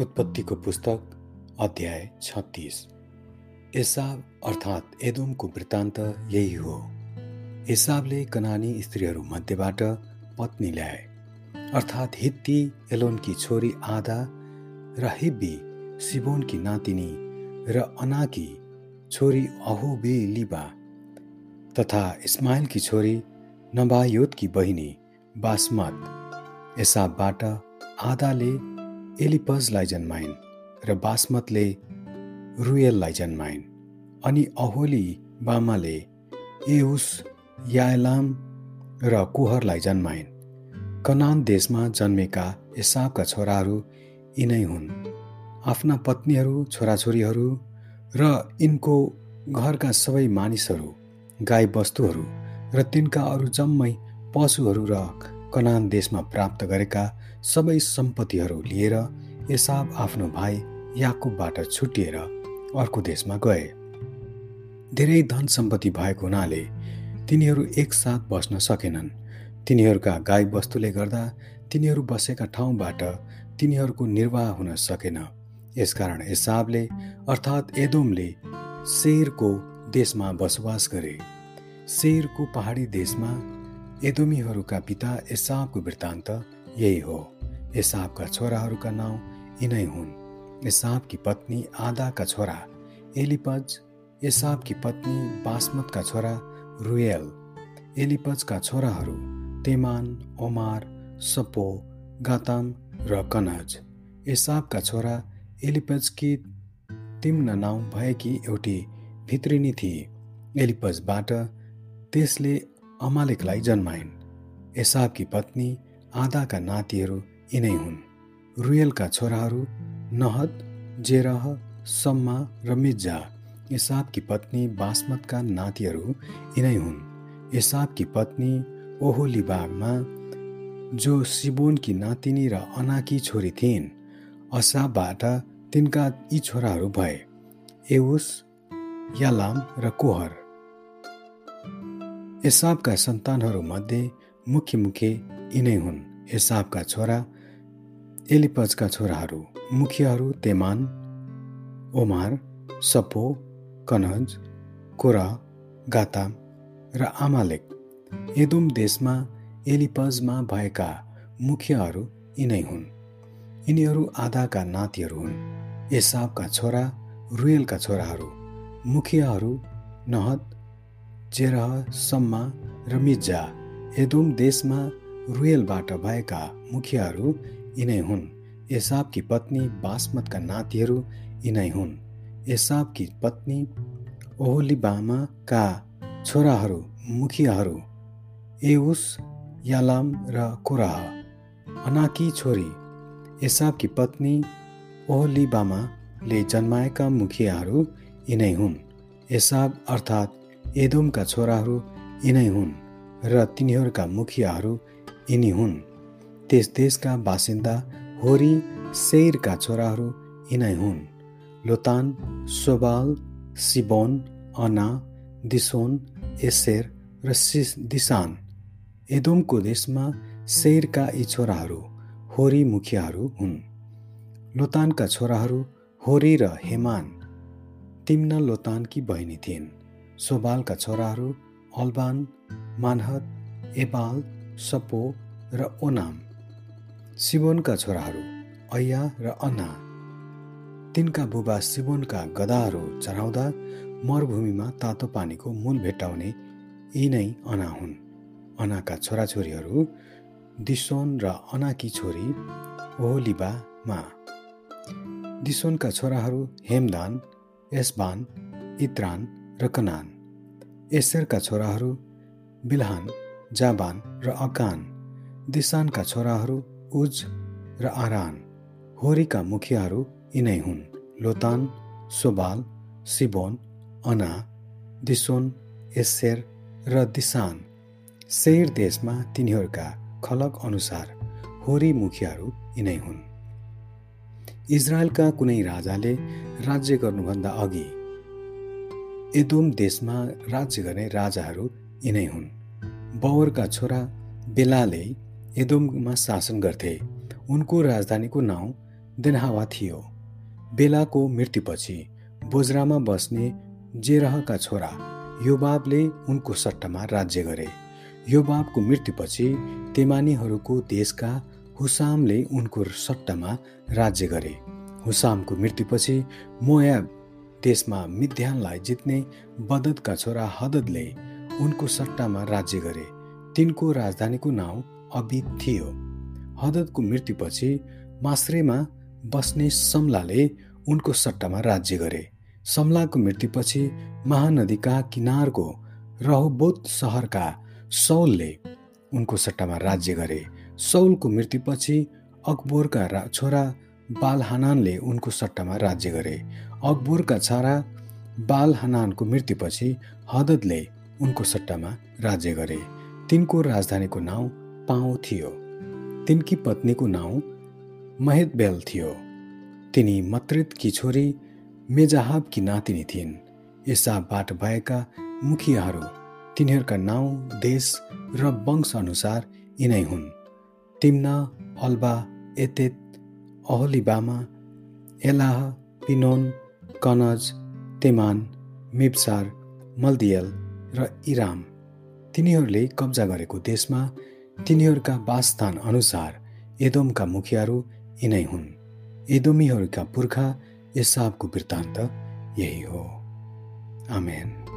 उत्पत्तिको पुस्तक अध्याय छत्तिस। एसाब अर्थात् एदोमको वृत्तान्त यही हो। एसाबले कनानी स्त्रीहरू मध्येबाट पत्नी ल्याए। अर्थात् हित्ती एलोनकी छोरी आधा र हिब्बी सिबोनकी नातिनी र अनाकी छोरी अहोबे लिबा तथा इस्माइलकी छोरी नबायोतकी बहिनी बासमत एसाबबाट आधाले एलिपजलाई जन्माइन् र बासमतले रुयललाई जन्माइन् अनि अहोली बामाले एहुस यालाम र कुहरलाई जन्माइन्। कनान देशमा जन्मेका एसाबका छोराहरू यिनै हुन्। आफ्ना पत्नीहरू छोराछोरीहरू र यिनको घरका सबै मानिसहरू गाई बस्तुहरू र तिनका अरू जम्मै पशुहरू र कनान देशमा प्राप्त गरेका सबै सम्पत्तिहरू लिएर एसाब आफ्नो भाइ याकुबबाट छुटिएर अर्को देशमा गए। धेरै धन सम्पत्ति भएको हुनाले तिनीहरू एकसाथ बस्न सकेनन्। तिनीहरूका गाई वस्तुले गर्दा तिनीहरू बसेका ठाउँबाट तिनीहरूको निर्वाह हुन सकेन। यसकारण एसाबले अर्थात् एदोमले शेरको देशमा बसोबास गरे। शेरको पहाडी देशमा एदोमीहरूका पिता एसाबको वृत्तान्त यही हो। एसाबका छोराहरूका नाउँ यिनै हुन्। एसाबकी पत्नी आदाका छोरा एलिपज एसाबकी पत्नी बासमतका छोरा रुएल एलिपजका छोराहरू तेमान ओमार सपो गाताम र कनज। एसाबका छोरा एलिपजकी तिम्न नाउँ भएकी एउटी भित्रिनी थिए। एलिपजबाट त्यसले अमालेकलाई जन्माइन्। एसाबकी पत्नी आदाका नातिहरू यिनै हुन्। रुयलका छोराहरू नहद जेरह सम्मा र मिर्जा एसाबकी पत्नी बासमतका नातिहरू यिनै हुन्। एसाबकी पत्नी ओहोलिबागमा जो सिबोनकी नातिनी र अनाकी छोरी थिइन् असाबबाट तिनका यी छोराहरू भए। एउस यालाम र कोहर। एसाबका सन्तानहरूमध्ये मुख्य मुख्य यिनै हुन्। एसाबका छोरा एलिपजका छोराहरू मुखियाहरू तेमान ओमार सपो कनज कोरा गाताम र आमालेक एदुम देशमा एलिपजमा भएका मुखियाहरू यिनै हुन्। यिनीहरू आधाका नातिहरू हुन्। एसाबका छोरा रुयलका छोराहरू मुखियाहरू नहद जेरह सम्मा र मिर्जा एदोम देशमा रुयलबाट भएका मुखियाहरू यिनै हुन्। एसाबकी पत्नी बासमतका नातिहरू यिनै हुन्। एसाबकी पत्नी ओहोलिबामाका छोराहरू मुखियाहरू एउस यालाम र कोराह। अनाकी छोरी एसाबकी पत्नी ओहोलिबामाले जन्माएका मुखियाहरू यिनै हुन्। एसाब अर्थात् एदोमका छोराहरू यिनै हुन् र तिनीहरूका मुखियाहरू यिनी हुन्। त्यस देशका बासिन्दा होरी सेरका छोराहरू यिनै हुन्। लोतान सोबाल सिबोन अना दिसोन एसेर र सिस दिसान। एदोमको देशमा सेरका यी छोराहरू होरी मुखियाहरू हुन्। लोतानका छोराहरू होरी र हेमान। तिम्न लोतानकी बहिनी थिइन्। सोबालका छोराहरू अल्बान मानहत एबाल सपो र ओनाम। सिबोनका छोराहरू अया र अन्ना। तिनका बुबा सिबोनका गदाहरू चढाउँदा मरुभूमिमा तातो पानीको मूल भेट्टाउने यी नै अना हुन्। अनाका छोराछोरीहरू दिसोन र अनाकी छोरी ओहोलिबामा। दिसोनका छोराहरू हेमदान एसबान इत्रान र कनान। एसेरका छोराहरू बिलहान जाबान र अकान। दिसानका छोराहरू उज र आरान। होरीका मुखियाहरू यिनै हुन्। लोतान सोबाल सिबोन अना दिसोन एसेर र दिसान। शेर देशमा तिनीहरूका खलक अनुसार होरी मुखियाहरू यिनै हुन्। इजरायलका कुनै राजाले राज्य गर्नुभन्दा अघि एदोम देशमा राज्य गर्ने राजाहरू यिनै हुन्। बवरका छोरा बेलाले एदोममा शासन गर्थे। उनको राजधानीको नाउँ देनहावा थियो। बेलाको मृत्युपछि बोजरामा बस्ने जेरहका छोरा योबाबले उनको सट्टामा राज्य गरे। योबाबको मृत्युपछि तेमानीहरूको देशका हुसामले उनको सट्टामा राज्य गरे। हुसामको मृत्युपछि मोयाब देशमा मिध्यानलाई जित्ने बदतका छोरा हददले उनको सट्टामा राज्य गरे। तिनको राजधानीको नाउँ अबिद थियो। हददको मृत्युपछि मास्रेमा बस्ने समलाले उनको सट्टामा राज्य गरे। समलाको मृत्युपछि महानदीका किनारको रहोबोत सहरका सौलले उनको सट्टामा राज्य गरे। सौलको मृत्युपछि अकबोरका छोरा बालहानानले उनको सट्टामा राज्य गरे। अकबोरका छोरा बालहानानको मृत्युपछि हददले उनको सट्टामा राज्य गरे। तिनको राजधानीको नाउँ पाउ थियो। तिनकी पत्नीको नाउँ महेदबेल थियो। तिनी मत्रितकी छोरी मेजाहाबकी नातिनी थिइन्। यसाबाट भएका मुखियाहरू तिनीहरूका नाउँ देश र वंश अनुसार यिनै हुन्। तिम्ना अल्बा एतेत अहोलिबामा एलाह पिनोन कनज तेमान मिप्सार मल्दियल र इराम तिनीहरूले कब्जा गरेको देशमा तिनीहरूका वासस्थान अनुसार एदोमका मुखियाहरू यिनै हुन्। एदोमीहरूका पुर्खा यसाबको वृत्तान्त यही हो। आमेन।